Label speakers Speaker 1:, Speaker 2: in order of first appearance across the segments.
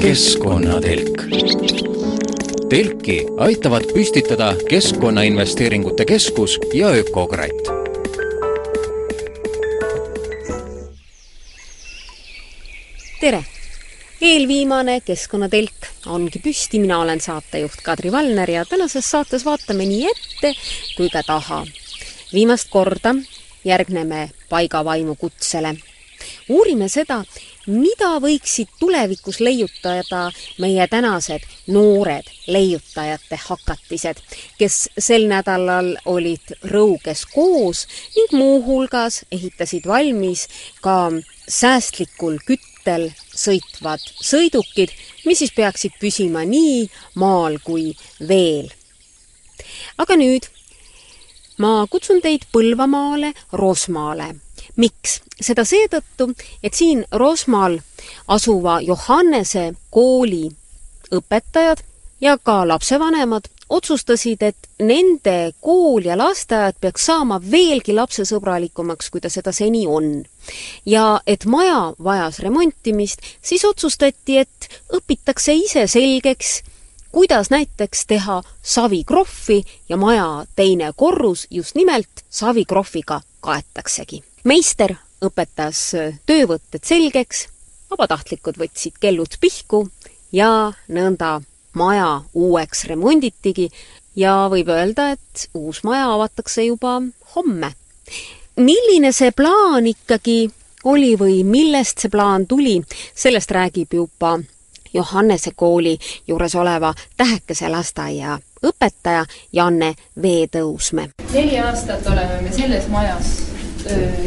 Speaker 1: keskkonnatelk. telki aitavad püstitada Keskkonnainvesteeringute Keskus ja Ökokratt.
Speaker 2: tere! eelviimane Keskkonnatelk ongi püsti, mina olen saatejuht Kadri Valner ja tänases saates vaatame nii ette kui ka taha. viimast korda järgneme paigavaimu kutsele. uurime seda, mida võiksid tulevikus leiutada meie tänased noored leiutajate hakatised, kes sel nädalal olid Rõuges koos ning muuhulgas ehitasid valmis ka säästlikul küttel sõitvad sõidukid, mis siis peaksid püsima nii maal kui veel. aga nüüd ma kutsun teid Põlvamaale Rosmaale miks? seda seetõttu, et siin Rosmal asuva Johannese kooli õpetajad ja ka lapsevanemad otsustasid, et nende kool ja lasteaed peaks saama veelgi lapsesõbralikumaks, kui ta seda seni on. ja et maja vajas remontimist, siis otsustati, et õpitakse ise selgeks, kuidas näiteks teha savikrohvi ja maja teine korrus just nimelt savikrohviga kaetaksegi meister õpetas töövõtted selgeks, vabatahtlikud võtsid kellud pihku ja nõnda maja uueks remonditigi ja võib öelda, et uus maja avatakse juba homme. milline see plaan ikkagi oli või millest see plaan tuli, sellest räägib juba Johannese kooli juures oleva Tähekese lasteaia õpetaja Janne Veetõusmäe.
Speaker 3: neli aastat oleme me selles majas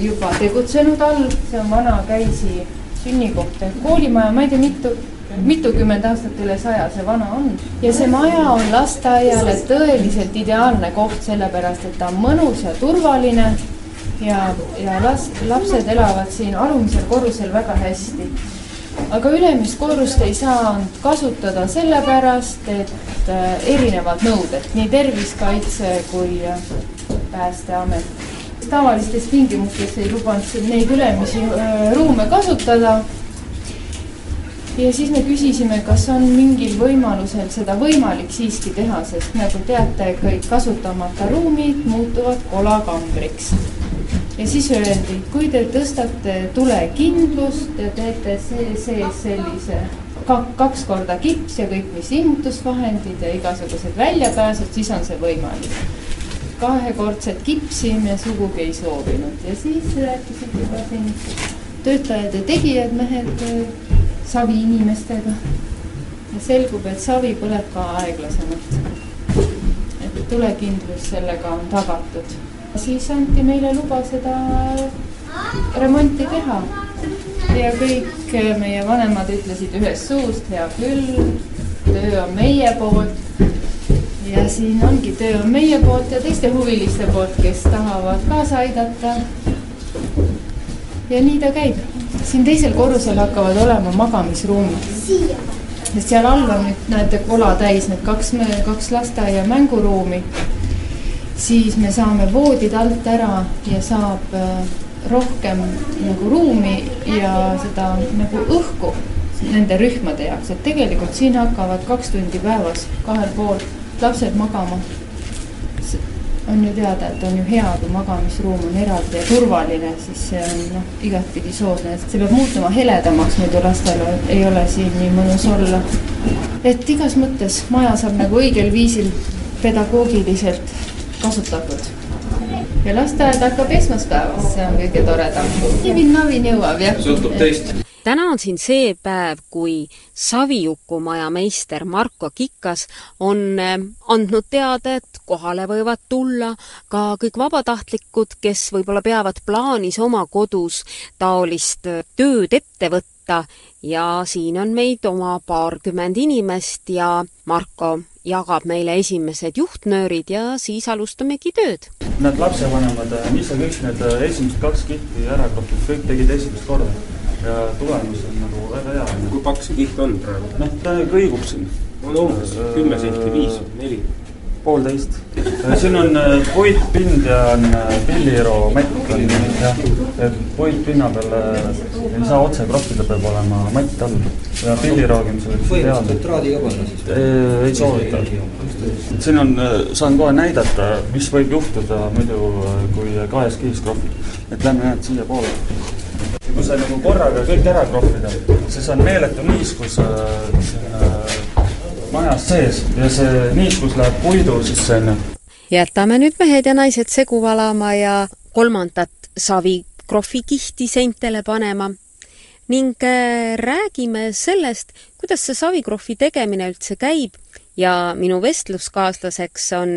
Speaker 3: juba tegutsenud all, see on vana Käisi sünnikoht ehk koolimaja, ma ei tea, mitu, mitukümmend aastat üle saja see vana on. ja see maja on lasteaiale tõeliselt ideaalne koht, sellepärast et ta on mõnus ja turvaline ja, ja las-, lapsed elavad siin alumisel korrusel väga hästi. Aga ülemist korrust ei saanud kasutada sellepärast, et erinevad nõuded, nii Tervisekaitse kui Päästeamet tavalistes tingimustes ei lubanud neid ülemisi ruume kasutada. ja siis me küsisime, kas on mingil võimalusel seda võimalik siiski teha, sest nagu teate, kõik kasutamata ruumid muutuvad kolakambriks. Ja siis öeldi, kui te tõstate tulekindlust ja teete sees sellise kaks korda kips ja kõik, mis immutusvahendid ja igasugused väljapääsud, siis on see võimalik kahekordset kipsi me sugugi ei soovinud ja siis rääkisid juba siin töötajad ja tegijad, mehed savi inimestega. ja selgub, et savi põleb ka aeglasemalt. et tulekindlus sellega on tagatud. Siis anti meile luba seda remonti teha. ja kõik meie vanemad ütlesid ühest suust, hea küll, töö on meie poolt ja siin ongi, töö on meie poolt ja teiste huviliste poolt, kes tahavad kaasa aidata. ja nii ta käib. siin teisel korrusel hakkavad olema magamisruumid. sest seal all on nüüd, näete, kola täis need kaks, kaks lasteaia mänguruumi. Siis me saame voodid alt ära ja saab äh, rohkem nagu ruumi ja seda nagu õhku nende rühmade jaoks, et tegelikult siin hakkavad kaks tundi päevas kahel pool lapsed magama. on ju teada, et on ju hea, kui magamisruum on eraldi ja turvaline, siis see on noh, igatpidi soodne, see peab muutuma heledamaks, muidu lastel ei ole siin nii mõnus olla. et igas mõttes maja saab nagu õigel viisil pedagoogiliselt kasutatud ja lasteaed hakkab esmaspäevast, see on kõige toredam. nivin-navin jõuab jah.
Speaker 4: sõltub teist
Speaker 2: täna on siin see päev, kui Savijuku maja meister Marko Kikas on eh, andnud teada, et kohale võivad tulla ka kõik vabatahtlikud, kes võib-olla peavad plaanis oma kodus taolist eh, tööd ette võtta ja siin on meid oma paarkümmend inimest ja Marko jagab meile esimesed juhtnöörid ja siis alustamegi tööd.
Speaker 5: Need lapsevanemad, mis sa kõik need esimesed kaks kitti ära klopid, kõik tegid esimest korda ja tulemus on nagu väga hea.
Speaker 4: kui pakk see kiht on praegu?
Speaker 5: noh, ta kõigub siin.
Speaker 4: on umbes kümme senti, viis, neli.
Speaker 5: Poolteist. siin on puitpind ja on pilliro mätt on jah, et puitpinna peale ei saa otse kroppida, peab olema matt all ja pilliroogimisel
Speaker 4: põhimõtteliselt traadiga panna siis?
Speaker 5: ei soovita. siin on, saan kohe näidata, mis võib juhtuda muidu, kui kahes kihis krohvid. et lähme nüüd siiapoole. kui sa nagu korraga kõik ära krohvida, siis on meeletu niiskus äh, äh, majas sees ja see niiskus läheb puidu sisse, onju.
Speaker 2: jätame nüüd mehed ja naised segu valama ja kolmandat savi krohvikihti seintele panema ning äh, räägime sellest, kuidas see savikrohvi tegemine üldse käib ja minu vestluskaaslaseks on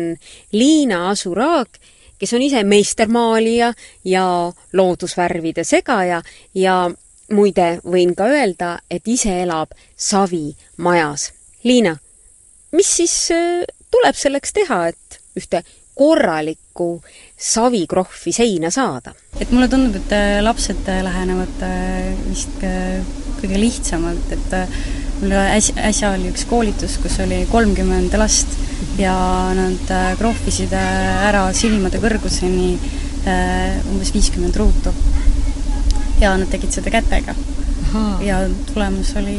Speaker 2: Liina Asuraag, kes on ise meistermaalija ja loodusvärvide segaja ja muide, võin ka öelda, et ise elab savimajas. Liina, mis siis äh, tuleb selleks teha, et ühte korralikku savikrohvi seina saada?
Speaker 6: et mulle tundub, et äh, lapsed äh, lähenevad äh, vist kõige lihtsamalt, et mul äsja, äsja oli üks koolitus, kus oli kolmkümmend last ja nad krohvisid ära silmade kõrguseni umbes viiskümmend ruutu. ja nad tegid seda kätega. ja tulemus oli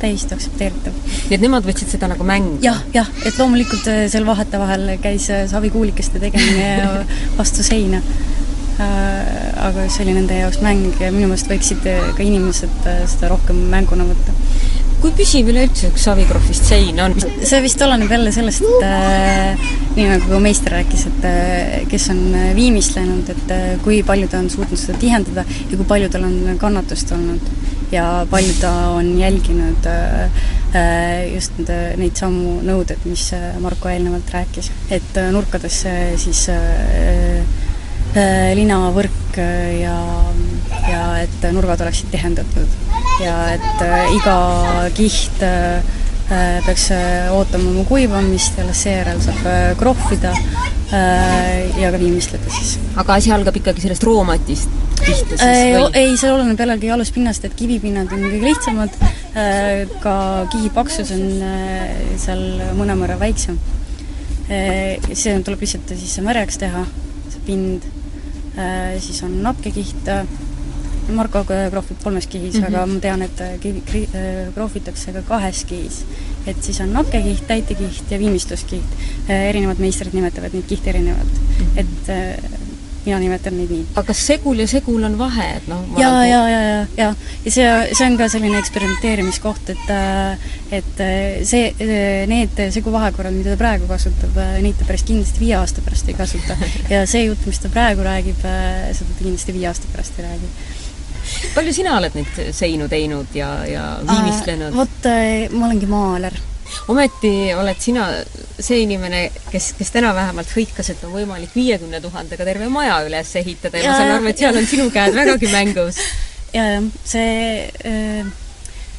Speaker 6: täiesti aktsepteeritav.
Speaker 2: nii et nemad võtsid seda nagu mängu?
Speaker 6: jah, jah, et loomulikult äh, seal vahetevahel käis äh, savikuulikeste tegemine vastu seina. Äh, aga see oli nende jaoks mäng ja minu meelest võiksid ka inimesed seda rohkem mänguna võtta
Speaker 2: kui püsiv üleüldse üks savikrohvist sein on?
Speaker 6: see vist oleneb jälle sellest, et äh, nii nagu meister rääkis, et äh, kes on viimistlenud, et äh, kui palju ta on suutnud seda tihendada ja kui palju tal on kannatust olnud ja palju ta on jälginud äh, äh, just nende, neid samu nõudeid, mis äh, Marko eelnevalt rääkis. et nurkadesse siis linavõrk ja, ja et nurgad oleksid tihendatud ja et iga kiht peaks ootama oma kuivamist ja alles seejärel saab krohvida ja ka viimistleda siis.
Speaker 2: aga asi algab ikkagi sellest roomatist?
Speaker 6: Pihta siis või? ei, see oleneb jällegi aluspinnast, et kivipinnad on kõige lihtsamad, äh, ka kihi paksus on äh, seal mõnevõrra väiksem. Äh, see tuleb lihtsalt siis märjaks teha, see pind, siis on napkekiht, Marko krohvib kolmes kihis mm, -hmm. aga ma tean, et kivi, krohvitakse ka kahes kihis. et siis on nakkekiht, täitekiht ja viimistluskiht. erinevad meistrid nimetavad neid kihte erinevalt mm. -hmm. et mina nimetan neid nii.
Speaker 2: aga kas segul ja segul on vahe, et noh
Speaker 6: ja, ja, ja, ja, ja, ja see, see on ka selline eksperimenteerimiskoht, et et see, need seguvahekorrad, mida ta praegu kasutab, neid ta päris kindlasti viie aasta pärast ei kasuta. ja see jutt, mis ta praegu räägib, seda ta kindlasti viie aasta pärast ei räägi
Speaker 2: palju sina oled neid seinu teinud ja, ja viimistlenud?
Speaker 6: vot ma olengi maaler
Speaker 2: ometi oled sina see inimene, kes, kes täna vähemalt hõikas, et on võimalik viiekümne tuhandega terve maja üles ehitada ja, ja ma saan aru, et seal on sinu käed vägagi mängus.
Speaker 6: ja, jah, see, äh,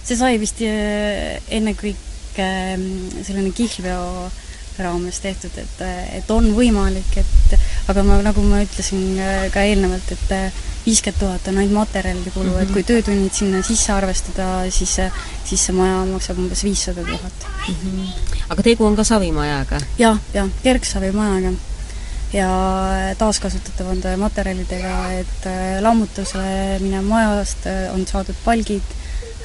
Speaker 6: see sai vist äh, ennekõike mm, selline kihlveo raames tehtud, et, et on võimalik, et aga ma, nagu ma ütlesin äh, ka eelnevalt, et viiskümmend tuhat on ainult materjalide kulu mm, -hmm. et mhm. kui töötunnid sinna sisse arvestada, siis, siis see maja maksab umbes viissada tuhat.
Speaker 2: Mhm. aga tegu on ka savimajaga ja,?
Speaker 6: jah, jah, kergsavimajaga. ja taaskasutatavate materjalidega, et äh, lammutusele minev majast äh, on saadud palgid,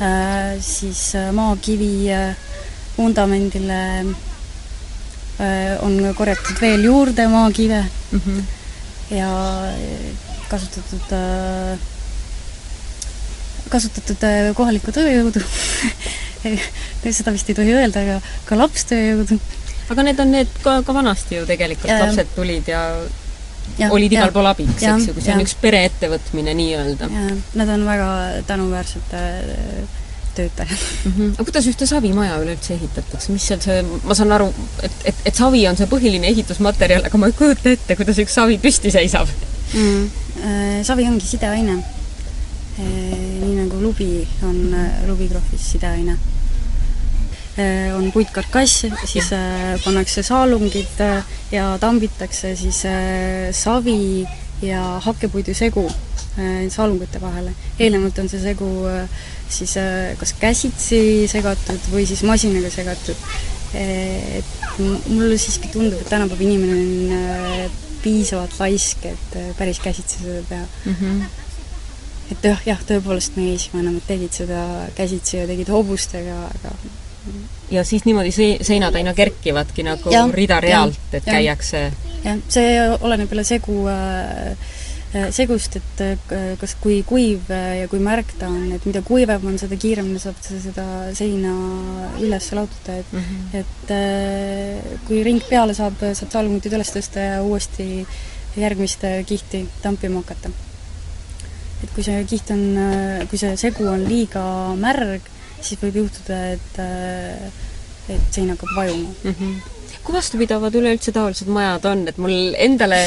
Speaker 6: äh, siis maakivi vundamendile on korjatud veel juurde maakive mm -hmm. ja kasutatud äh, kasutatud äh, kohalikku tööjõudu seda vist ei tohi öelda, aga ka lapstööjõudu.
Speaker 2: aga need on need ka, ka vanasti ju tegelikult, lapsed tulid ja, ja olid igal pool abiks, eks ju, kui see on üks pereettevõtmine nii-öelda.
Speaker 6: Nad on väga tänuväärsed äh, töötajad
Speaker 2: mm. -hmm. aga kuidas ühte savimaja üleüldse ehitatakse, mis seal see, ma saan aru, et, et, et savi on see põhiline ehitusmaterjal, aga ma ei kujuta ette, kuidas üks savi püsti seisab
Speaker 6: mm.. Savi ongi sideaine. Äh, nii nagu lubi on äh, lubikrohvis sideaine. on puitkarkass, siis pannakse saalungid ja tambitakse siis savi ja hakkepuidu segu saalungite vahele. eelnevalt on see segu siis kas käsitsi segatud või siis masinaga segatud et mulle siiski tundub, et tänapäeva inimene on piisavalt laisk, et päris käsitsi seda teha. Mm. -hmm et jah, jah, tõepoolest meie esivanemad tegid seda käsitsi ja tegid hobustega, aga
Speaker 7: ja siis niimoodi see, seinad aina kerkivadki nagu rida-realt, et ja, käiakse.
Speaker 6: Jah, see oleneb jälle segu äh, äh segust, et äh, kas kui kuiv äh, ja kui märg ta on, et mida kuivam on, seda kiiremini saab sa seda seina üles laotada, et mm -hmm. et kui ring peale saab, saab saalmutid üles tõsta ja uuesti järgmist kihti tampima hakata et kui see kiht on, kui see segu on liiga märg, siis võib juhtuda, et, et sein hakkab vajuma mm.
Speaker 7: -hmm kui vastupidavad üleüldse taolised majad on, et mul endale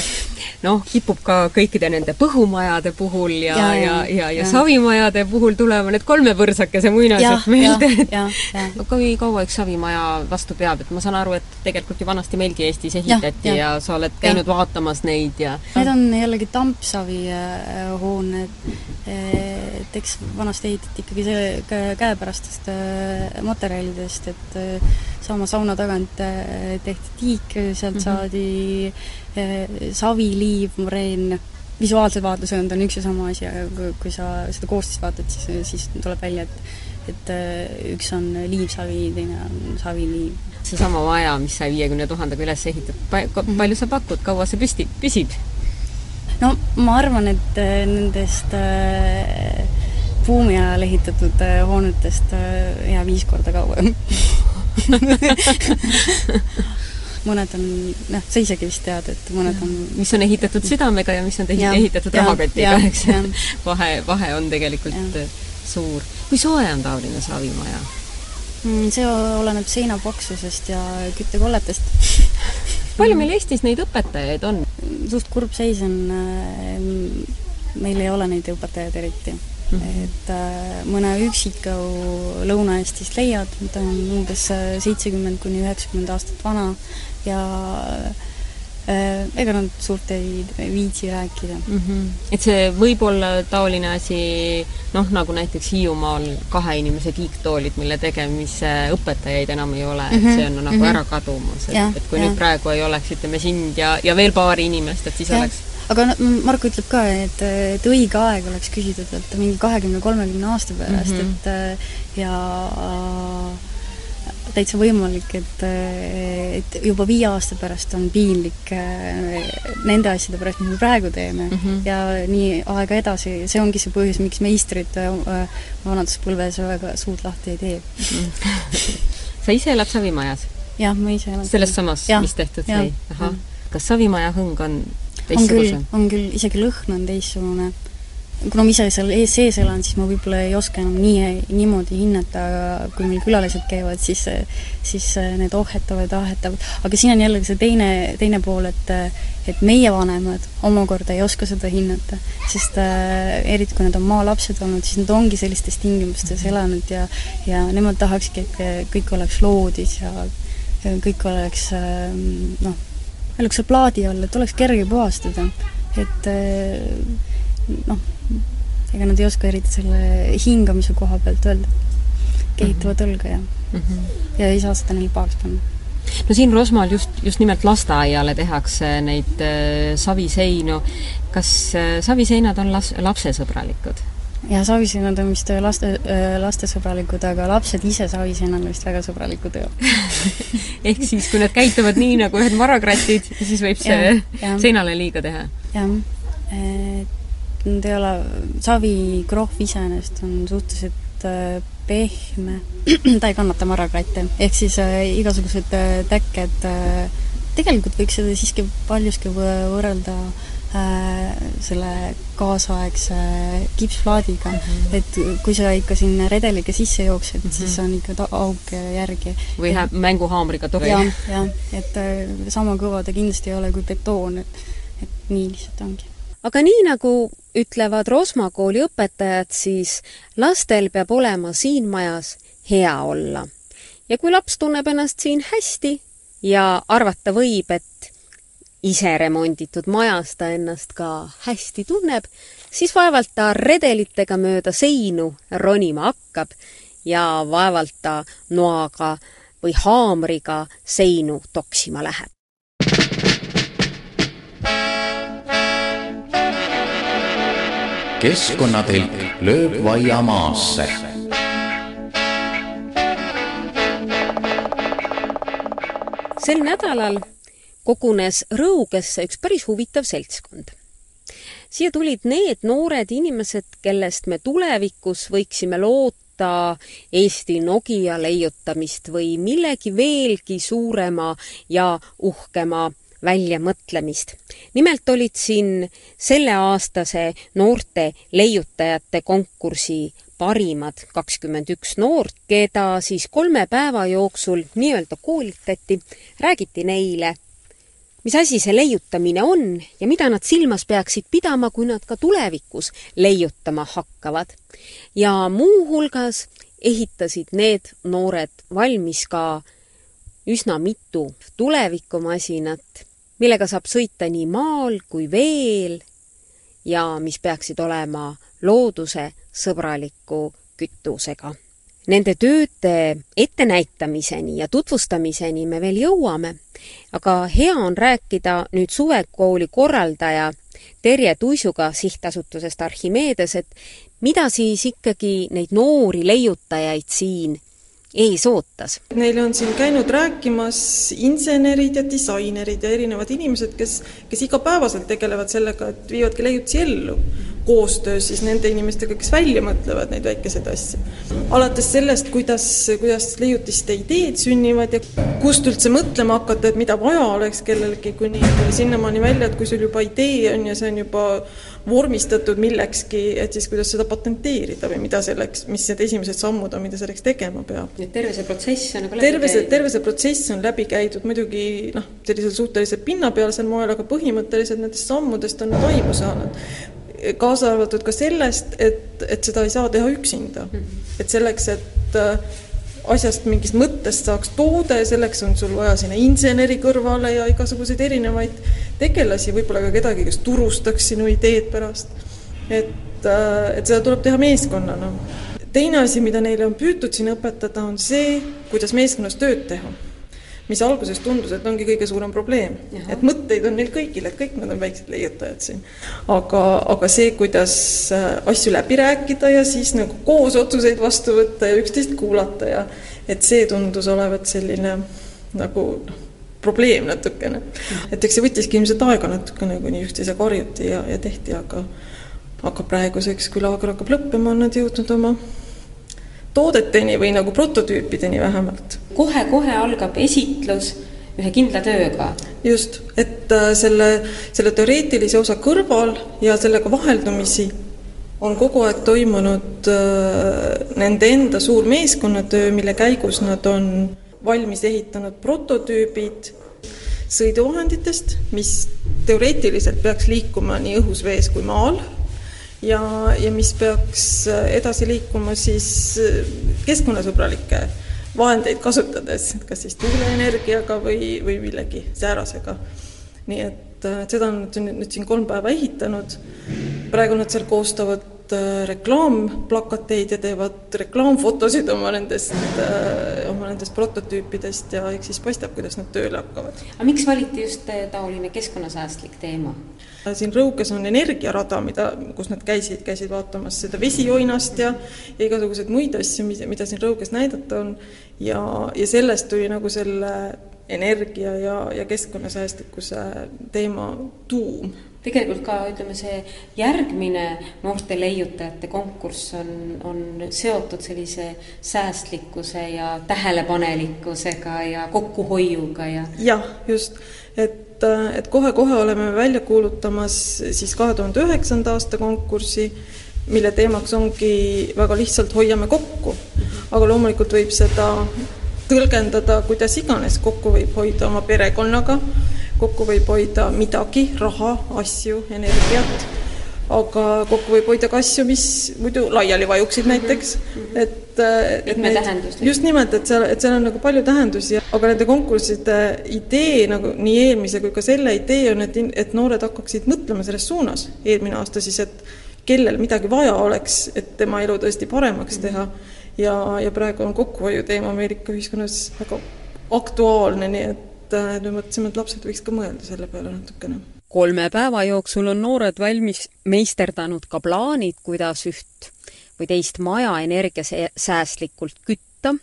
Speaker 7: noh, kipub ka kõikide nende põhumajade puhul ja, ja, ja, ja, ja, ja savimajade puhul tulema need kolmepõrsakese muinasjutt meelde, et kui kaua üks savimaja vastu peab, et ma saan aru, et tegelikult ju vanasti meilgi Eestis ehitati ja, ja. ja sa oled käinud ja. vaatamas neid ja
Speaker 6: Need on jällegi tampsavi äh, hooned, et eks vanasti ehitati ikkagi see käepärastest äh, materjalidest, et äh, sama sauna tagant tehti tiik, sealt mm -hmm. saadi eh, saviliiv, moreen, visuaalsed vaatlused on üks ja sama asi, aga kui, sa seda koostist vaatad, siis, siis tuleb välja, et et eh, üks on liivsavi, teine on saviliiv.
Speaker 7: seesama maja, mis sai viiekümne tuhandega üles ehitatud, mhm. palju sa pakud, kaua see püsti, püsib?
Speaker 6: no ma arvan, et nendest äh, buumi ajal ehitatud äh, hoonetest äh, ja viis korda kauem mõned on, noh, sa isegi vist tead, et mõned on
Speaker 7: mis on ehitatud südamega ja mis on ja, ehitatud rahakotiga, eks. vahe, vahe on tegelikult ja. suur. kui soe on taoline saavimaja?
Speaker 6: Mm, see oleneb seina paksusest ja küttekolletest
Speaker 7: palju meil Eestis neid õpetajaid on?
Speaker 6: suht kurb seis on, äh, meil ei ole neid õpetajaid eriti. Et äh, mõne üksiku Lõuna-Eestist leiad, ta on umbes äh, seitsekümmend kuni üheksakümmend aastat vana ja äh, ega nad suurt ei viitsi rääkida mm.
Speaker 7: -hmm. et see võib olla taoline asi noh, nagu näiteks Hiiumaal kahe inimese kiiktoolid, mille tegemise õpetajaid enam ei ole mm, -hmm. et mhm. see on nagu mm -hmm. ära kadumas, et, et kui ja. nüüd praegu ei oleks, ütleme, sind ja, ja veel paari inimest, et siis ja. oleks
Speaker 6: aga no Marko ütleb ka, et, et õige aeg oleks küsida talt mingi kahekümne, kolmekümne aasta pärast mm, -hmm. et ja täitsa võimalik, et, et juba viie aasta pärast on piinlik nende asjade pärast, mis me praegu teeme mm -hmm. ja nii aega edasi, see ongi see põhjus, miks meistrid vanaduspõlves väga suud lahti ei tee mm.
Speaker 7: -hmm. sa ise elad Savimajas?
Speaker 6: jah, ma ise elan.
Speaker 7: selles samas, mis tehtud sai? ahah. kas Savimaja hõng on
Speaker 6: on küll, on küll, isegi lõhn on teistsugune. kuna ma ise seal ees sees elan, siis ma võib-olla ei oska enam nii, niimoodi hinnata, aga kui meil külalised käivad, siis siis need ohhetavad ja ahetavad. aga siin on jällegi see teine, teine pool, et et meie vanemad omakorda ei oska seda hinnata, sest äh, eriti kui nad on maalapsed olnud, siis nad ongi sellistes tingimustes elanud ja ja nemad tahakski, et kõik oleks loodis ja kõik oleks noh, eluks seal plaadi all, et oleks kerge puhastada. et eh, noh, ega nad ei oska eriti selle hingamise koha pealt öelda. kehitavad õlga ja mm, -hmm. ja ei saa seda neile pahaks panna
Speaker 7: no siin Rosmal just, just nimelt lasteaiale tehakse neid äh, saviseinu. kas äh, saviseinad on las-, lapsesõbralikud?
Speaker 6: Ja savisennad on vist laste, lastesõbralikud, aga lapsed ise savisennale vist väga sõbralikud ei ole
Speaker 7: ehk siis, kui nad käituvad nii nagu ühed marakratid, siis võib see ja, ja. seinale liiga teha?
Speaker 6: jah, et nad ei ole, savikrohv iseenesest on suhteliselt äh, pehme, ta ei kannata marakratte, ehk siis äh, igasugused äh, täkked äh, tegelikult võiks seda siiski paljuski võrrelda äh, Äh, selle kaasaegse kipsplaadiga mm, -hmm. et kui sa ikka sinna redeliga sisse jooksed mm, -hmm. siis on ikka auk järgi.
Speaker 7: või
Speaker 6: ja,
Speaker 7: mänguhaamriga tohi.
Speaker 6: jah, jah, et äh, sama kõva ta kindlasti ei ole kui betoon, et, et nii lihtsalt ongi.
Speaker 7: aga nii, nagu ütlevad Rosma kooli õpetajad, siis lastel peab olema siin majas hea olla. ja kui laps tunneb ennast siin hästi ja arvata võib, et ise remonditud majas ta ennast ka hästi tunneb, siis vaevalt ta redelitega mööda seinu ronima hakkab ja vaevalt ta noaga
Speaker 2: või haamriga seinu toksima läheb.
Speaker 1: keskkonnatelk lööb vaia maasse.
Speaker 2: sel nädalal kogunes Rõugesse üks päris huvitav seltskond. siia tulid need noored inimesed, kellest me tulevikus võiksime loota Eesti Nokia leiutamist või millegi veelgi suurema ja uhkema väljamõtlemist. nimelt olid siin selleaastase noorte leiutajate konkursi parimad kakskümmend üks noort, keda siis kolme päeva jooksul nii-öelda koolitati, räägiti neile, mis asi see leiutamine on ja mida nad silmas peaksid pidama, kui nad ka tulevikus leiutama hakkavad. ja muuhulgas ehitasid need noored valmis ka üsna mitu tulevikumasinat, millega saab sõita nii maal kui veel ja mis peaksid olema looduse sõbraliku kütusega. Nende tööde ettenäitamiseni ja tutvustamiseni me veel jõuame, aga hea on rääkida nüüd suvekooli korraldaja Terje Tuisuga sihtasutusest Archimedes, et mida siis ikkagi neid noori leiutajaid siin ees ootas?
Speaker 4: Neile on siin käinud rääkimas insenerid ja disainerid ja erinevad inimesed, kes, kes igapäevaselt tegelevad sellega, et viivadki leiutusi ellu koostöös siis nende inimestega, kes välja mõtlevad neid väikeseid asju. alates sellest, kuidas, kuidas leiutiste ideed sünnivad ja kust üldse mõtlema hakata, et mida vaja oleks kellelgi, kuni sinnamaani välja, et kui sul juba idee on ja see on juba vormistatud millekski, et siis kuidas seda patenteerida või mida selleks, mis need esimesed sammud on, mida selleks tegema peab.
Speaker 2: nii et terve see protsess on nagu
Speaker 4: terve see, terve see protsess on läbi käidud muidugi noh, sellisel suhteliselt pinnapealsel moel, aga põhimõtteliselt nendest sammudest on nad aimu saanud kaasa arvatud ka sellest, et, et seda ei saa teha üksinda. Mhm. et selleks, et äh, asjast, mingist mõttest saaks toode, selleks on sul vaja sinna inseneri kõrvale ja igasuguseid erinevaid tegelasi, võib-olla ka kedagi, kes turustaks sinu ideed pärast. et, äh, et seda tuleb teha meeskonnana. teine asi, mida neile on püütud siin õpetada, on see, kuidas meeskonnas tööd teha mis alguses tundus, et ongi kõige suurem probleem. et mõtteid on neil kõigil, et kõik nad on väiksed leiutajad siin. aga, aga see, kuidas äh, asju läbi rääkida ja siis nagu koos otsuseid vastu võtta ja üksteist kuulata ja et see tundus olevat selline nagu noh, probleem natukene. et eks see võttiski ilmselt aega natukene, kuni üksteisega harjuti ja, ja tehti, aga aga praeguseks, kui laager hakkab lõppema, on nad jõudnud oma toodeteni või nagu prototüüpideni vähemalt.
Speaker 2: kohe-kohe algab esitlus ühe kindla tööga.
Speaker 4: just, et äh, selle, selle teoreetilise osa kõrval ja sellega vaheldumisi on kogu aeg toimunud äh, nende enda suur meeskonnatöö, mille käigus nad on valmis ehitanud prototüübid sõiduvahenditest, mis teoreetiliselt peaks liikuma nii õhus, vees kui maal ja, ja mis peaks äh, edasi liikuma siis äh, keskkonnasõbralikke vahendeid kasutades, kas siis tuuleenergiaga või, või millegi säärasega. nii et, äh, et seda on nad nüüd siin kolm päeva ehitanud. praegu nad seal koostavad reklaamplakateid ja teevad reklaamfotosid oma nendest, oma nendest prototüüpidest ja eks siis paistab, kuidas nad tööle hakkavad.
Speaker 2: aga miks valiti just taoline keskkonnasäästlik teema?
Speaker 4: siin Rõuges on energiarada, mida, kus nad käisid, käisid vaatamas seda vesijoinast ja ja igasuguseid muid asju, mida, mida siin Rõuges näidata on, ja, ja sellest tuli nagu selle energia ja, ja keskkonnasäästlikkuse teema tuum
Speaker 2: tegelikult ka ütleme, see järgmine noorte leiutajate konkurss on, on seotud sellise säästlikkuse ja tähelepanelikkusega ja kokkuhoiuga ja.
Speaker 4: jah, just, et et, et kohe-kohe oleme välja kuulutamas siis kahe tuhande üheksanda aasta konkurssi, mille teemaks ongi väga lihtsalt hoiame kokku. aga loomulikult võib seda tõlgendada kuidas iganes, kokku võib hoida oma perekonnaga, kokku võib hoida midagi, raha, asju, energiat aga kokku võib hoida ka asju, mis muidu laiali vajuksid näiteks, et
Speaker 2: et neid,
Speaker 4: just nimelt, et seal, et seal on nagu palju tähendusi, aga nende konkursside idee nagu nii eelmise kui ka selle idee on, et, et noored hakkaksid mõtlema selles suunas. eelmine aasta siis, et kellel midagi vaja oleks, et tema elu tõesti paremaks teha. Ja, ja praegu on kokkuhoiu teema meil ikka ühiskonnas väga aktuaalne, nii et, et me mõtlesime, et lapsed võiks ka mõelda selle peale natukene.
Speaker 2: kolme päeva jooksul on noored valmis meisterdanud ka plaanid, kuidas üht või teist maja energiasäästlikult kütta.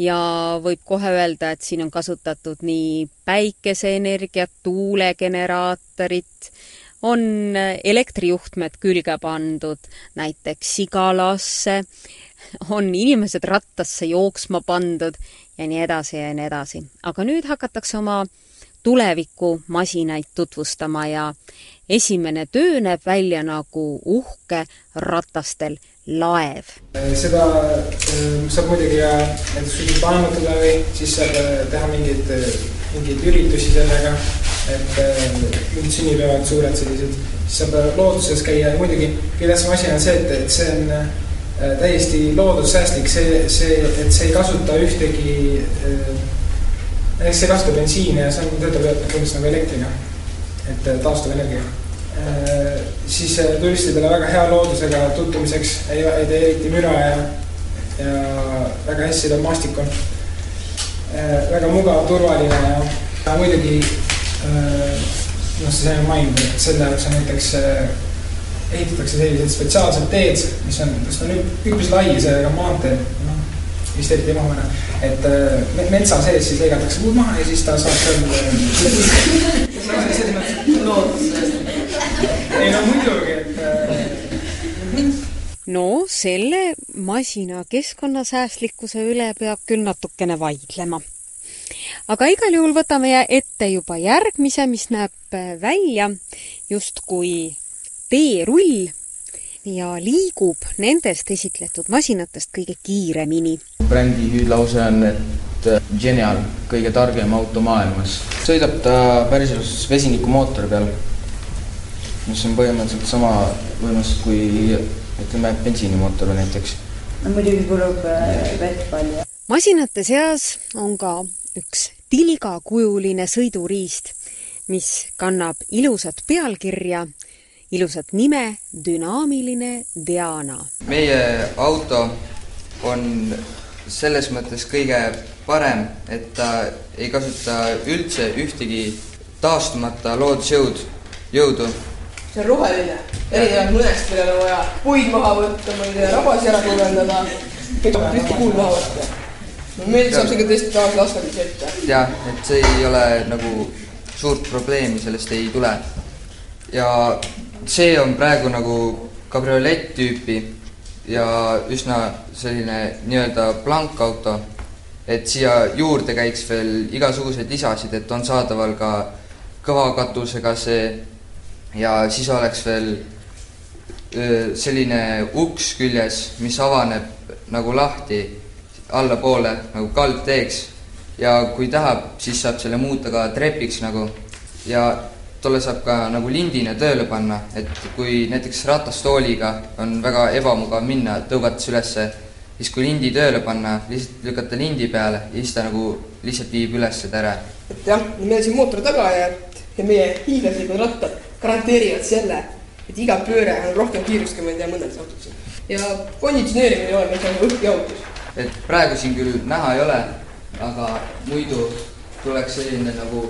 Speaker 2: Ja võib kohe öelda, et siin on kasutatud nii päikeseenergiat, tuulegeneraatorit, on elektrijuhtmed külge pandud näiteks sigalasse, on inimesed rattasse jooksma pandud ja nii edasi ja nii edasi. aga nüüd hakatakse oma tulevikumasinaid tutvustama ja esimene töö näeb välja nagu uhke ratastel laev.
Speaker 8: seda äh, saab muidugi ka näiteks kuskil painutada või siis saab äh, teha mingeid, äh, mingeid üritusi sellega, et mingid sünnipäevad, suured sellised, siis saab looduses käia ja muidugi kõige tähtsam asi on see, et, et see on täiesti loodussäästlik, see, see, et see ei kasuta ühtegi, näiteks see ei kasuta bensiini ja see on, töötab põhimõtteliselt nagu elektriga, et Äh, siis äh, turistidele väga hea loodusega tutvumiseks, ei, ei tee eriti müra ja, ja väga hästi tal maastik on. Äh, väga mugav, turvaline ja, ja muidugi noh, see sai maininud, et selle jaoks on näiteks ehitatakse sellised spetsiaalsed teed, mis on, mis on üpris lai, see on maantee, noh, vist eriti emamõne, et metsa sees siis lõigatakse puud maha ja siis ta saab seal selles mõttes loodus ei no muidugi, et äh,
Speaker 2: no selle masina keskkonnasäästlikkuse üle peab küll natukene vaidlema. aga igal juhul võtame ette juba järgmise, mis näeb välja justkui teerull ja liigub nendest esitletud masinatest kõige kiiremini.
Speaker 9: brändi hüüdlause on, et äh, genial, kõige targem auto maailmas. sõidab ta päriselus vesinikumootori peal mis on põhimõtteliselt sama võimas kui ütleme, bensiinimootor näiteks.
Speaker 10: no muidugi kulub äh, vett palju.
Speaker 2: masinate seas on ka üks tilgakujuline sõiduriist, mis kannab ilusat pealkirja, ilusat nime, dünaamiline Diana.
Speaker 11: meie auto on selles mõttes kõige parem, et ta ei kasuta üldse ühtegi taastumata loodusjõud, jõudu
Speaker 12: see on roheline, erinevalt mõnest, millel on vaja puid maha võtta, ma ei tea, rabasi ära kuivendada, kõik tuleb ühte kuul maha võtta. meil saab see ka tõesti tavalise asfaldi ette.
Speaker 11: jah, et see ei ole nagu suurt probleemi, sellest ei tule. ja see on praegu nagu kabriolett tüüpi ja üsna selline nii-öelda blankauto, et siia juurde käiks veel igasuguseid lisasid, et on saadaval ka kõva katusega see ja siis oleks veel selline uks küljes, mis avaneb nagu lahti allapoole nagu kaldteeks. Ja kui tahab, siis saab selle muuta ka trepiks nagu. Ja tolle saab ka nagu lindina tööle panna, et kui näiteks ratastooliga on väga ebamugav minna, tõugates ülesse, siis kui lindi tööle panna, lihtsalt lükata lindi peale ja siis ta nagu lihtsalt viib ülesse tere.
Speaker 12: et jah, meil on siin mootor taga ja, ja meie hiiglaslikud rattad garanteerivad selle, et iga pööre on rohkem kiirust, kui ma ei tea, mõnedes autodes. ja konditsioneerimine ei ole meil nagu õhkjahutus.
Speaker 11: et praegu siin küll näha ei ole, aga muidu tuleks selline nagu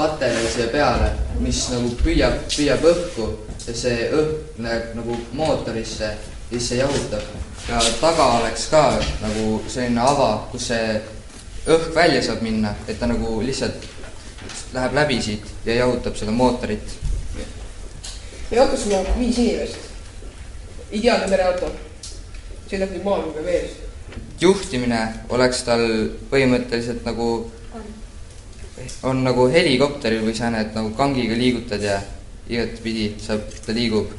Speaker 11: kate siia peale, mis nagu püüab, püüab õhku ja see õhk läheb nagu mootorisse ja siis see jahutab. ja taga oleks ka nagu selline ava, kus see õhk välja saab minna, et ta nagu lihtsalt läheb läbi siit ja jahutab seda mootorit
Speaker 12: meie autos on viis inimest. ideaalne mereauto. sõidab kui ka vees.
Speaker 11: juhtimine oleks tal põhimõtteliselt nagu, on nagu helikopteril või sääne, et nagu kangiga liigutad ja igatpidi saab, ta liigub.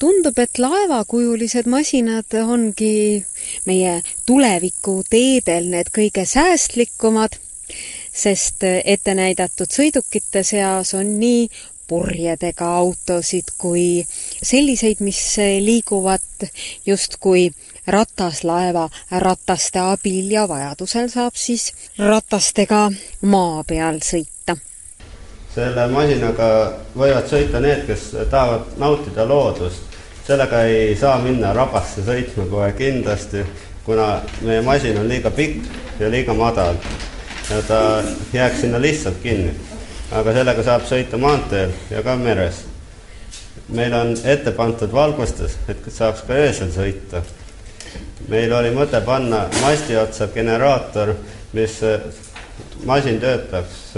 Speaker 2: Tundub, et laevakujulised masinad ongi meie tulevikuteedel need kõige säästlikumad, sest ette näidatud sõidukite seas on nii purjedega autosid kui selliseid, mis liiguvad justkui rataslaeva rataste abil ja vajadusel saab siis ratastega maa peal sõita.
Speaker 13: selle masinaga võivad sõita need, kes tahavad nautida loodust. sellega ei saa minna rabasse sõitma kohe kindlasti, kuna meie masin on liiga pikk ja liiga madal ja ta jääks sinna lihtsalt kinni. aga sellega saab sõita maanteel ja ka meres. meil on ette pandud valgustus, et saaks ka öösel sõita. Meil oli mõte panna masti otsa generaator, mis masin töötaks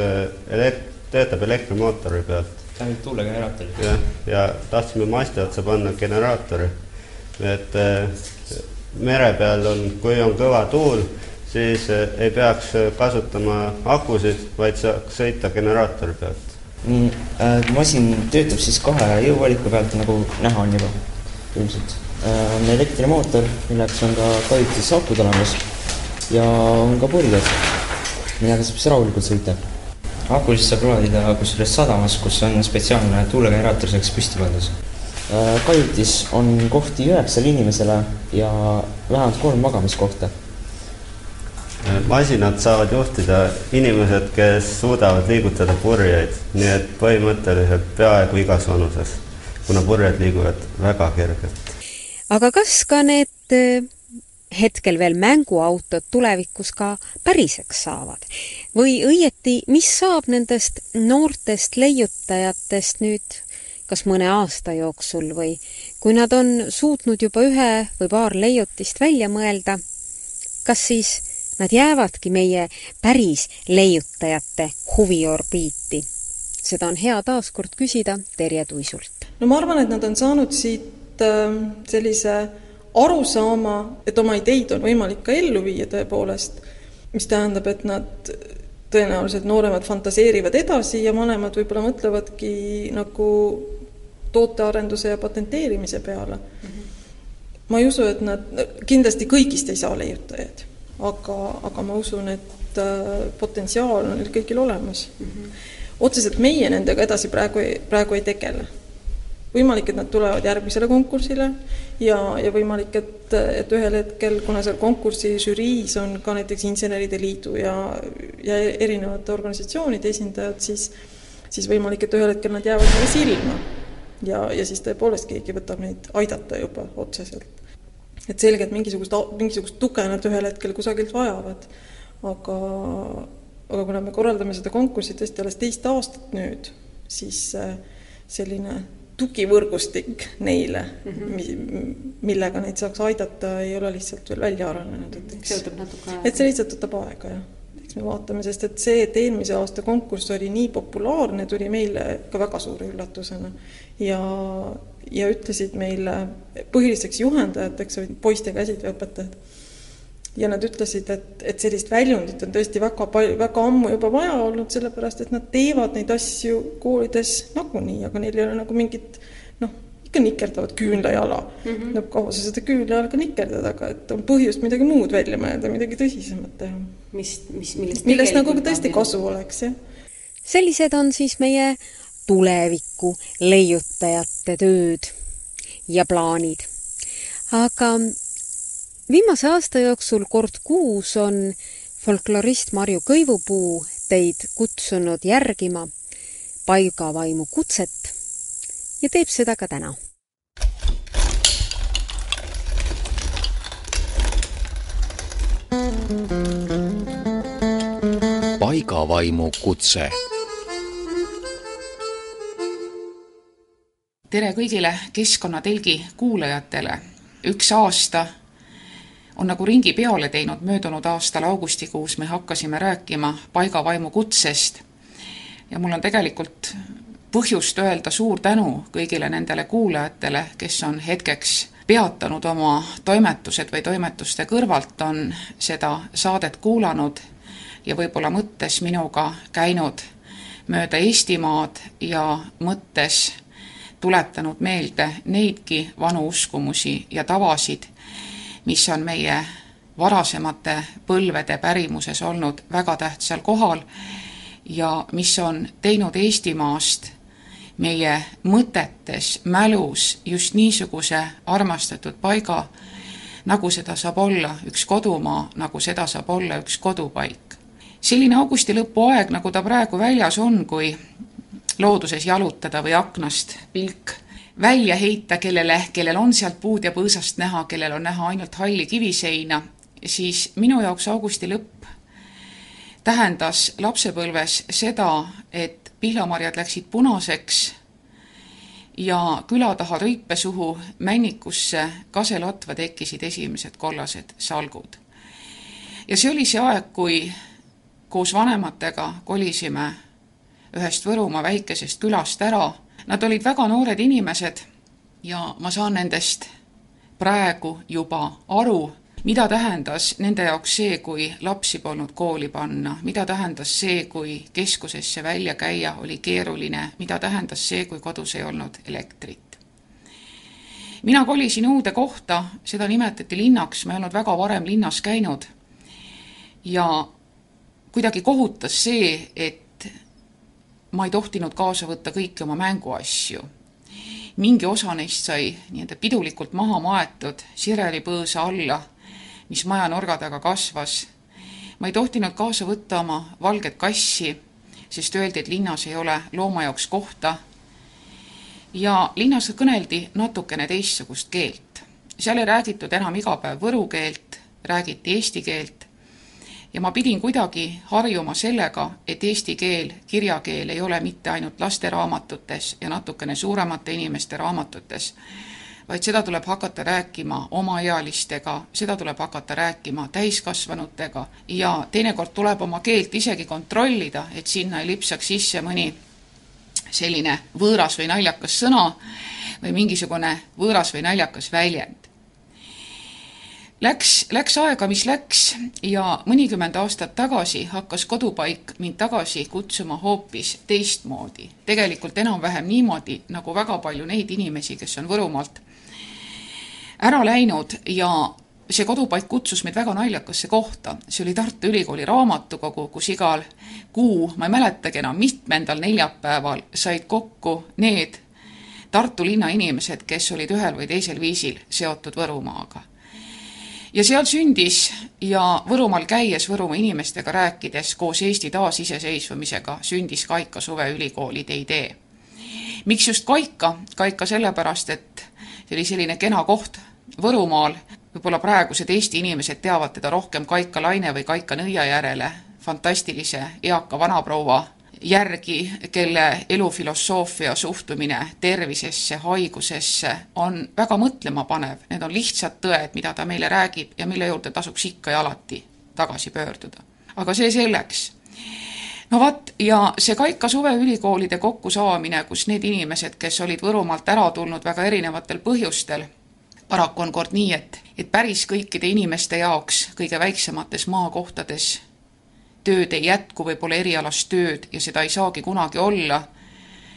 Speaker 13: elekt-, töötab elektrimootori pealt.
Speaker 14: ainult tuulegeneraatori?
Speaker 13: jah, ja tahtsime masti otsa panna generaatori. et mere peal on, kui on kõva tuul, siis ei peaks kasutama akusid, vaid saaks sõita generaatori pealt.
Speaker 14: nii äh,, masin töötab siis kahe jõuvaliku pealt, nagu näha on juba ilmselt. On elektrimootor, milleks on ka kajutis akud olemas ja on ka purjed, millega saab siis rahulikult sõita. akusid saab laadida kusjuures sadamas, kus on spetsiaalne tuulegeneraator selleks püsti pandud Äh, kajutis on kohti üheksale inimesele ja vähemalt kolm magamiskohta.
Speaker 13: Äh, masinat saavad juhtida inimesed, kes suudavad liigutada purjeid, nii et põhimõtteliselt peaaegu igas vanuses, kuna purjed liiguvad väga kergelt.
Speaker 2: Aga kas ka need äh, hetkel veel mänguautod tulevikus ka päriseks saavad või õieti, mis saab nendest noortest leiutajatest nüüd kas mõne aasta jooksul või kui nad on suutnud juba ühe või paar leiutist välja mõelda, kas siis nad jäävadki meie päris leiutajate huviorbiiti? seda on hea taaskord küsida Terje Tuisult.
Speaker 4: no ma arvan, et nad on saanud siit sellise arusaama, et oma ideid on võimalik ka ellu viia tõepoolest, mis tähendab, et nad tõenäoliselt nooremad fantaseerivad edasi ja vanemad võib-olla mõtlevadki nagu tootearenduse ja patenteerimise peale mm. -hmm. ma ei usu, et nad, kindlasti kõigist ei saa leiutajaid, aga, aga ma usun, et äh, potentsiaal on neil kõigil olemas mm. -hmm. otseselt meie nendega edasi praegu, praegu ei tegele. Võimalik, et nad tulevad järgmisele konkursile ja, ja võimalik, et, et ühel hetkel, kuna seal konkursi žüriis on ka näiteks Inseneride Liidu ja, ja erinevate organisatsioonide esindajad, siis siis võimalik, et ühel hetkel nad jäävad meile silma ja, ja siis tõepoolest keegi võtab neid aidata juba otseselt. et selgelt mingisugust, mingisugust tuge nad ühel hetkel kusagilt vajavad, aga, aga kuna me korraldame seda konkurssi tõesti alles teist aastat nüüd, siis äh, selline tugivõrgustik neile mm, -hmm. millega neid saaks aidata, ei ole lihtsalt veel välja arenenud, et eks
Speaker 2: see võtab natuke aega.
Speaker 4: et see lihtsalt võtab aega, jah eks me vaatame, sest et see, et eelmise aasta konkurss oli nii populaarne, tuli meile ka väga suure üllatusena ja, ja ütlesid meile, põhiliseks juhendajateks olid poiste käsitööõpetajad. Ja nad ütlesid, et, et sellist väljundit on tõesti väga palju, väga ammu juba vaja olnud, sellepärast et nad teevad neid asju koolides nagunii, aga neil ei ole nagu mingit noh, ikka nikerdavad küünlajala mm. -hmm. no kaua sa seda küünlajalaga nikerdad, aga et on põhjust midagi muud välja mõelda, midagi tõsisemat teha.
Speaker 2: mis, mis, millest
Speaker 4: millest nagu tõesti kasu oleks, jah.
Speaker 2: sellised on siis meie tuleviku leiutajate tööd ja plaanid. aga viimase aasta jooksul kord kuus on folklorist Marju Kõivupuu teid kutsunud järgima paigavaimu kutset ja teeb seda ka täna.
Speaker 1: paigavaimu kutse
Speaker 15: tere kõigile Keskkonnatelgi kuulajatele. üks aasta on nagu ringi peale teinud, möödunud aastal augustikuus me hakkasime rääkima paigavaimu kutsest. Ja mul on tegelikult põhjust öelda suur tänu kõigile nendele kuulajatele, kes on hetkeks peatanud oma toimetused või toimetuste kõrvalt on seda saadet kuulanud ja võib-olla mõttes minuga käinud mööda Eestimaad ja mõttes tuletanud meelde neidki vanu uskumusi ja tavasid, mis on meie varasemate põlvede pärimuses olnud väga tähtsal kohal ja mis on teinud Eestimaast meie mõtetes, mälus just niisuguse armastatud paiga, nagu seda saab olla üks kodumaa, nagu seda saab olla üks kodupaik. selline augusti lõpu aeg, nagu ta praegu väljas on, kui looduses jalutada või aknast pilk välja heita, kellele, kellel on sealt puud ja põõsast näha, kellel on näha ainult halli kiviseina, siis minu jaoks augusti lõpp tähendas lapsepõlves seda, et pihlamarjad läksid punaseks ja küla taha rõipesuhu männikusse kaselatva tekkisid esimesed kollased salgud. ja see oli see aeg, kui koos vanematega kolisime ühest Võrumaa väikesest külast ära. Nad olid väga noored inimesed ja ma saan nendest praegu juba aru, mida tähendas nende jaoks see, kui lapsi polnud kooli panna, mida tähendas see, kui keskusesse välja käia oli keeruline, mida tähendas see, kui kodus ei olnud elektrit. mina kolisin uude kohta, seda nimetati linnaks, ma ei olnud väga varem linnas käinud ja kuidagi kohutas see, et ma ei tohtinud kaasa võtta kõiki oma mänguasju mingi osa neist sai nii-öelda pidulikult maha maetud sirelipõõsa alla mis maja nurga taga kasvas. ma ei tohtinud kaasa võtta oma valget kassi, sest öeldi, et linnas ei ole looma jaoks kohta. ja linnas kõneldi natukene teistsugust keelt. seal ei räägitud enam iga päev võru keelt, räägiti eesti keelt ja ma pidin kuidagi harjuma sellega, et eesti keel, kirjakeel ei ole mitte ainult lasteraamatutes ja natukene suuremate inimeste raamatutes, vaid seda tuleb hakata rääkima omaealistega, seda tuleb hakata rääkima täiskasvanutega ja teinekord tuleb oma keelt isegi kontrollida, et sinna ei lipsaks sisse mõni selline võõras või naljakas sõna või mingisugune võõras või naljakas väljend. Läks, läks aega, mis läks ja mõnikümmend aastat tagasi hakkas kodupaik mind tagasi kutsuma hoopis teistmoodi. tegelikult enam-vähem niimoodi, nagu väga palju neid inimesi, kes on Võrumaalt ära läinud ja see kodupaik kutsus meid väga naljakasse kohta, see oli Tartu Ülikooli raamatukogu, kus igal kuu, ma ei mäletagi enam, mitmendal neljapäeval said kokku need Tartu linna inimesed, kes olid ühel või teisel viisil seotud Võrumaaga. Ja seal sündis ja Võrumaal käies, Võrumaa inimestega rääkides koos Eesti taasiseseisvumisega sündis Kaika suveülikoolide idee. miks just Kaika? Kaika sellepärast, et see oli selline kena koht Võrumaal, võib-olla praegused Eesti inimesed teavad teda rohkem Kaika Laine või Kaika Nõia järele, fantastilise eaka vanaproua järgi, kelle elufilosoofia suhtumine tervisesse, haigusesse on väga mõtlemapanev, need on lihtsad tõed, mida ta meile räägib ja mille juurde tasuks ikka ja alati tagasi pöörduda. aga see selleks. no vot, ja see Kaika suveülikoolide kokkusaamine, kus need inimesed, kes olid Võrumaalt ära tulnud väga erinevatel põhjustel, paraku on kord nii, et, et päris kõikide inimeste jaoks kõige väiksemates maakohtades tööd ei jätku või pole erialast tööd ja seda ei saagi kunagi olla,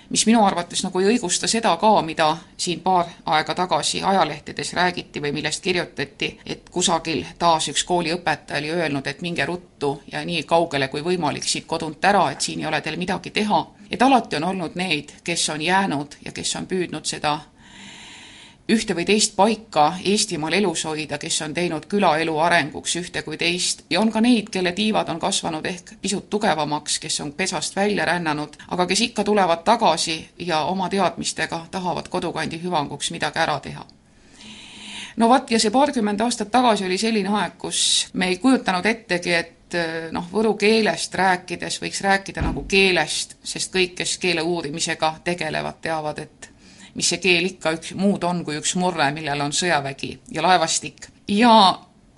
Speaker 15: mis minu arvates nagu ei õigusta seda ka, mida siin paar aega tagasi ajalehtedes räägiti või millest kirjutati, et kusagil taas üks kooliõpetaja oli öelnud, et minge ruttu ja nii kaugele kui võimalik siit kodunt ära, et siin ei ole teil midagi teha. et alati on olnud neid, kes on jäänud ja kes on püüdnud seda ühte või teist paika Eestimaal elus hoida, kes on teinud külaelu arenguks ühte kui teist. Ja on ka neid, kelle tiivad on kasvanud ehk pisut tugevamaks, kes on pesast välja rännanud, aga kes ikka tulevad tagasi ja oma teadmistega tahavad kodukandi hüvanguks midagi ära teha. No vot, ja see paarkümmend aastat tagasi oli selline aeg, kus me ei kujutanud ettegi, et noh, võru keelest rääkides võiks rääkida nagu keelest, sest kõik, kes keele uurimisega tegelevad, teavad, et mis see keel ikka üks muud on kui üks murre, millel on sõjavägi ja laevastik. ja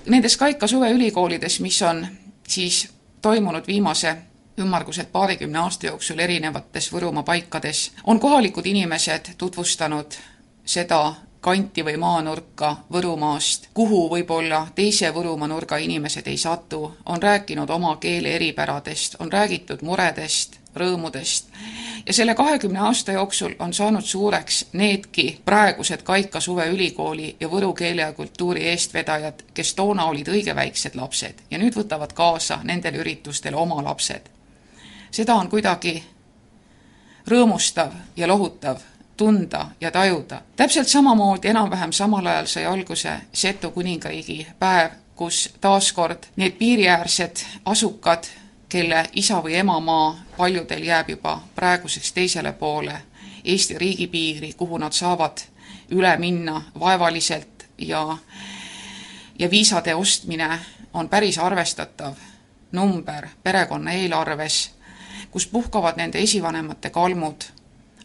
Speaker 15: nendes Kaika suveülikoolides, mis on siis toimunud viimase ümmarguselt paarikümne aasta jooksul erinevates Võrumaa paikades, on kohalikud inimesed tutvustanud seda kanti või maanurka Võrumaast, kuhu võib-olla teise Võrumaa nurga inimesed ei satu, on rääkinud oma keele eripäradest, on räägitud muredest, rõõmudest ja selle kahekümne aasta jooksul on saanud suureks needki praegused Kaika suveülikooli ja võru keele ja kultuuri eestvedajad, kes toona olid õige väiksed lapsed ja nüüd võtavad kaasa nendel üritustel oma lapsed. seda on kuidagi rõõmustav ja lohutav tunda ja tajuda. täpselt samamoodi enam-vähem samal ajal sai alguse Setu kuningriigi päev, kus taaskord need piiriäärsed asukad kelle isa või emamaa paljudel jääb juba praeguseks teisele poole Eesti riigipiiri, kuhu nad saavad üle minna vaevaliselt ja, ja viisade ostmine on päris arvestatav number perekonna eelarves, kus puhkavad nende esivanemate kalmud,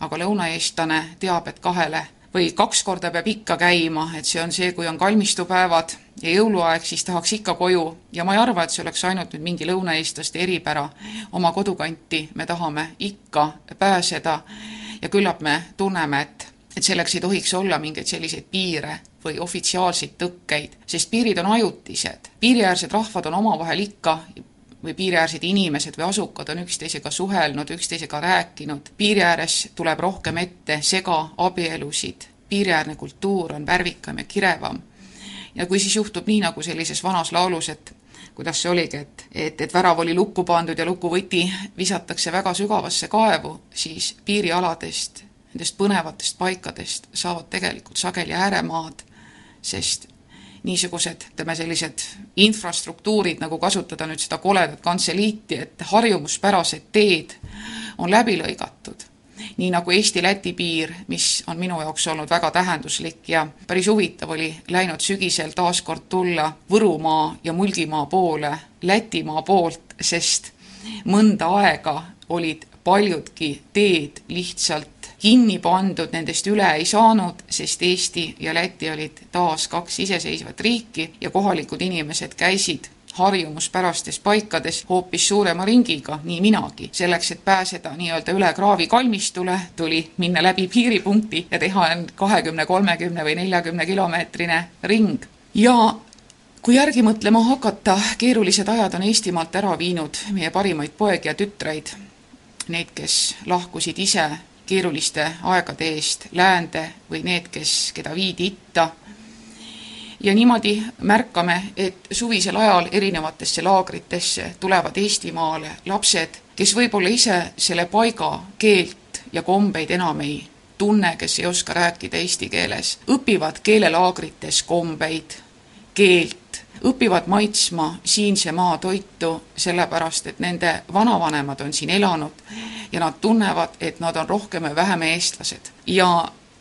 Speaker 15: aga lõunaeestlane teab, et kahele või kaks korda peab ikka käima, et see on see, kui on kalmistupäevad ja jõuluaeg, siis tahaks ikka koju ja ma ei arva, et see oleks ainult nüüd mingi lõunaeestlaste eripära. oma kodukanti me tahame ikka pääseda ja küllap me tunneme, et, et selleks ei tohiks olla mingeid selliseid piire või ofitsiaalseid tõkkeid, sest piirid on ajutised. piiriäärsed rahvad on omavahel ikka või piiriäärsed inimesed või asukad on üksteisega suhelnud, üksteisega rääkinud, piiri ääres tuleb rohkem ette segaabielusid, piiriäärne kultuur on värvikam ja kirevam. ja kui siis juhtub nii, nagu sellises vanas laulus, et kuidas see oligi, et, et, et värav oli lukku pandud ja lukuvõti visatakse väga sügavasse kaevu, siis piirialadest, nendest põnevatest paikadest saavad tegelikult sageli ääremaad, sest niisugused, ütleme sellised infrastruktuurid, nagu kasutada nüüd seda koledat kantseliiti, et harjumuspärased teed on läbi lõigatud. nii nagu Eesti-Läti piir, mis on minu jaoks olnud väga tähenduslik ja päris huvitav oli läinud sügisel taas kord tulla Võrumaa ja Mulgimaa poole Lätimaa poolt, sest mõnda aega olid paljudki teed lihtsalt kinni pandud, nendest üle ei saanud, sest Eesti ja Läti olid taas kaks iseseisvat riiki ja kohalikud inimesed käisid harjumuspärastes paikades hoopis suurema ringiga, nii minagi. selleks, et pääseda nii-öelda üle kraavi kalmistule, tuli minna läbi piiripunkti ja teha kahekümne, kolmekümne või neljakümne kilomeetrine ring. ja kui järgi mõtlema hakata, keerulised ajad on Eestimaalt ära viinud meie parimaid poegi ja tütreid, neid, kes lahkusid ise keeruliste aegade eest läände või need, kes, keda viidi itta. ja niimoodi märkame, et suvisel ajal erinevatesse laagritesse tulevad Eestimaale lapsed, kes võib-olla ise selle paiga keelt ja kombeid enam ei tunne, kes ei oska rääkida eesti keeles, õpivad keelelaagrites kombeid, keelt, õpivad maitsma siinse maa toitu, sellepärast et nende vanavanemad on siin elanud ja nad tunnevad, et nad on rohkem või vähem eestlased. ja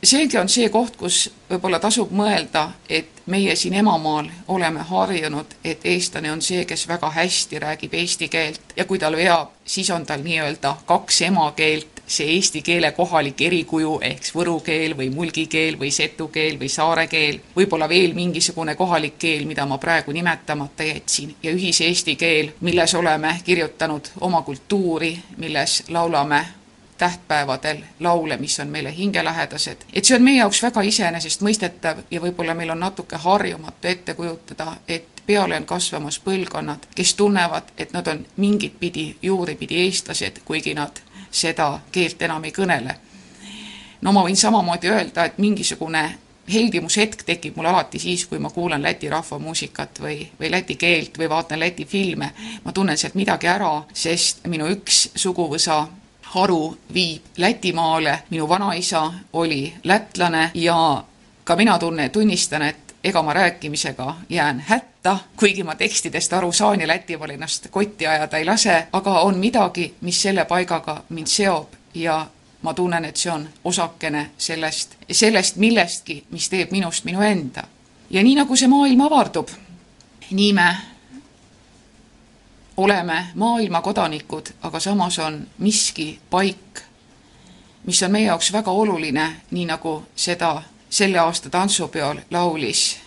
Speaker 15: seegi on see koht, kus võib-olla tasub mõelda, et meie siin emamaal oleme harjunud, et eestlane on see, kes väga hästi räägib eesti keelt. Ja kui tal veab, siis on tal nii-öelda kaks emakeelt. See eesti keele kohalik erikuju ehk võru keel või mulgi keel või setu keel või saare keel, võib-olla veel mingisugune kohalik keel, mida ma praegu nimetamata jätsin, ja ühise eesti keel, milles oleme kirjutanud oma kultuuri, milles laulame tähtpäevadel laule, mis on meile hingelähedased. et see on meie jaoks väga iseenesestmõistetav ja võib-olla meil on natuke harjumatu ette kujutada, et peale on kasvamas põlvkonnad, kes tunnevad, et nad on mingit pidi juuripidi eestlased, kuigi nad seda keelt enam ei kõnele. no ma võin samamoodi öelda, et mingisugune heldimushetk tekib mul alati siis, kui ma kuulan Läti rahvamuusikat või, või läti keelt või vaatan Läti filme. ma tunnen sealt midagi ära, sest minu üks suguvõsa haru viib Lätimaale, minu vanaisa oli lätlane ja ka mina tunne, tunnistan, et ega ma rääkimisega jään hätta, kuigi ma tekstidest aru saan ja Läti poole ennast kotti ajada ei lase, aga on midagi, mis selle paigaga mind seob. Ja ma tunnen, et see on osakene sellest, sellest millestki, mis teeb minust minu enda. ja nii nagu see maailm avardub, nii me oleme maailma kodanikud, aga samas on miski paik, mis on meie jaoks väga oluline, nii nagu seda selle aasta tantsupeol laulis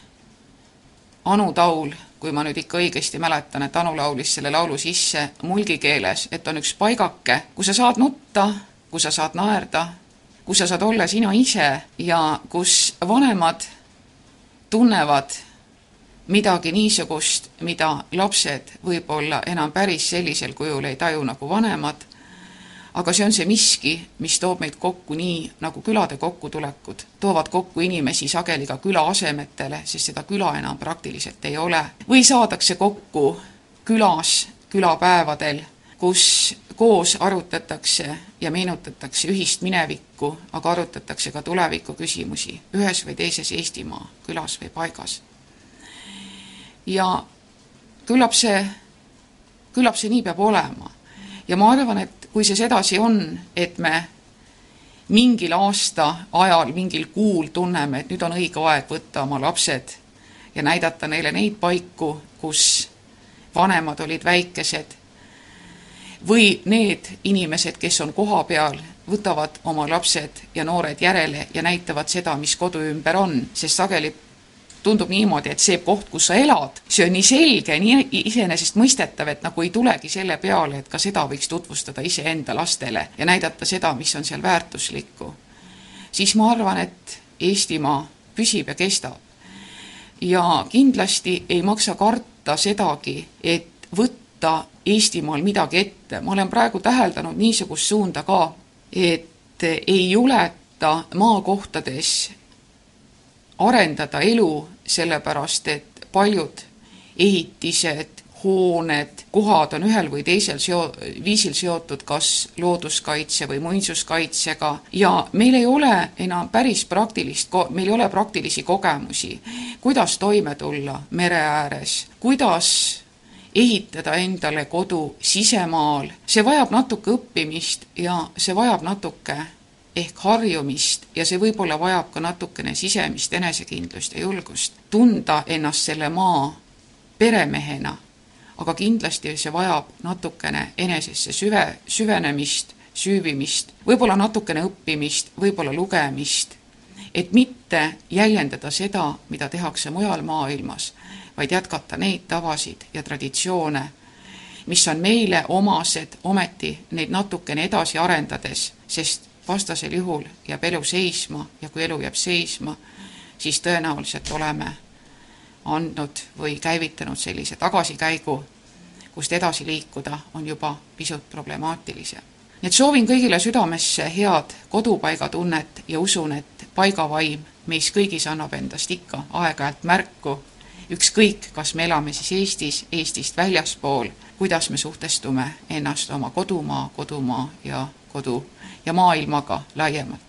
Speaker 15: Anu Taul, kui ma nüüd ikka õigesti mäletan, et Anu laulis selle laulu sisse mulgi keeles, et on üks paigake, kus sa saad nutta, kus sa saad naerda, kus sa saad olla sina ise ja kus vanemad tunnevad midagi niisugust, mida lapsed võib-olla enam päris sellisel kujul ei taju nagu vanemad aga see on see miski, mis toob meid kokku nii, nagu külade kokkutulekud toovad kokku inimesi sageli ka külaasemetele, sest seda küla enam praktiliselt ei ole. või saadakse kokku külas, külapäevadel, kus koos arutatakse ja meenutatakse ühist minevikku, aga arutatakse ka tuleviku küsimusi ühes või teises Eestimaa külas või paigas. Ja küllap see, küllap see nii peab olema. ja ma arvan, et kui see sedasi on, et me mingil aasta ajal, mingil kuul tunneme, et nüüd on õige aeg võtta oma lapsed ja näidata neile neid paiku, kus vanemad olid väikesed või need inimesed, kes on kohapeal, võtavad oma lapsed ja noored järele ja näitavad seda, mis kodu ümber on, sest sageli tundub niimoodi, et see koht, kus sa elad, see on nii selge, nii iseenesestmõistetav, et nagu ei tulegi selle peale, et ka seda võiks tutvustada iseenda lastele ja näidata seda, mis on seal väärtuslikku. siis ma arvan, et Eestimaa püsib ja kestab. ja kindlasti ei maksa karta sedagi, et võtta Eestimaal midagi ette, ma olen praegu täheldanud niisugust suunda ka, et ei juleta maakohtades arendada elu, sellepärast et paljud ehitised, hooned, kohad on ühel või teisel seo-, viisil seotud kas looduskaitse või muinsuskaitsega ja meil ei ole enam päris praktilist ko-, meil ei ole praktilisi kogemusi, kuidas toime tulla mere ääres, kuidas ehitada endale kodu sisemaal, see vajab natuke õppimist ja see vajab natuke ehk harjumist ja see võib-olla vajab ka natukene sisemist enesekindlust ja julgust tunda ennast selle maa peremehena, aga kindlasti see vajab natukene enesesse süve, süvenemist, süüvimist, võib-olla natukene õppimist, võib-olla lugemist, et mitte jäljendada seda, mida tehakse mujal maailmas, vaid jätkata neid tavasid ja traditsioone, mis on meile omased, ometi neid natukene edasi arendades, sest vastasel juhul jääb elu seisma ja kui elu jääb seisma, siis tõenäoliselt oleme andnud või käivitanud sellise tagasikäigu, kust edasi liikuda on juba pisut problemaatilisem. nii et soovin kõigile südamesse head kodupaigatunnet ja usun, et paigavaim meis kõigis annab endast ikka aeg-ajalt märku, ükskõik, kas me elame siis Eestis, Eestist väljaspool, kuidas me suhtestume ennast oma kodumaa, kodumaa ja kodu ja maailmaga laiemalt.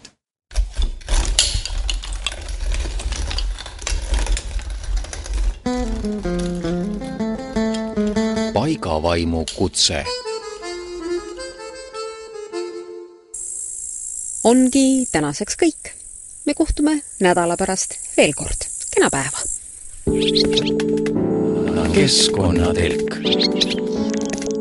Speaker 1: paigavaimu kutse.
Speaker 2: ongi tänaseks kõik. me kohtume nädala pärast veel kord. kena päeva.
Speaker 1: keskkonnatelk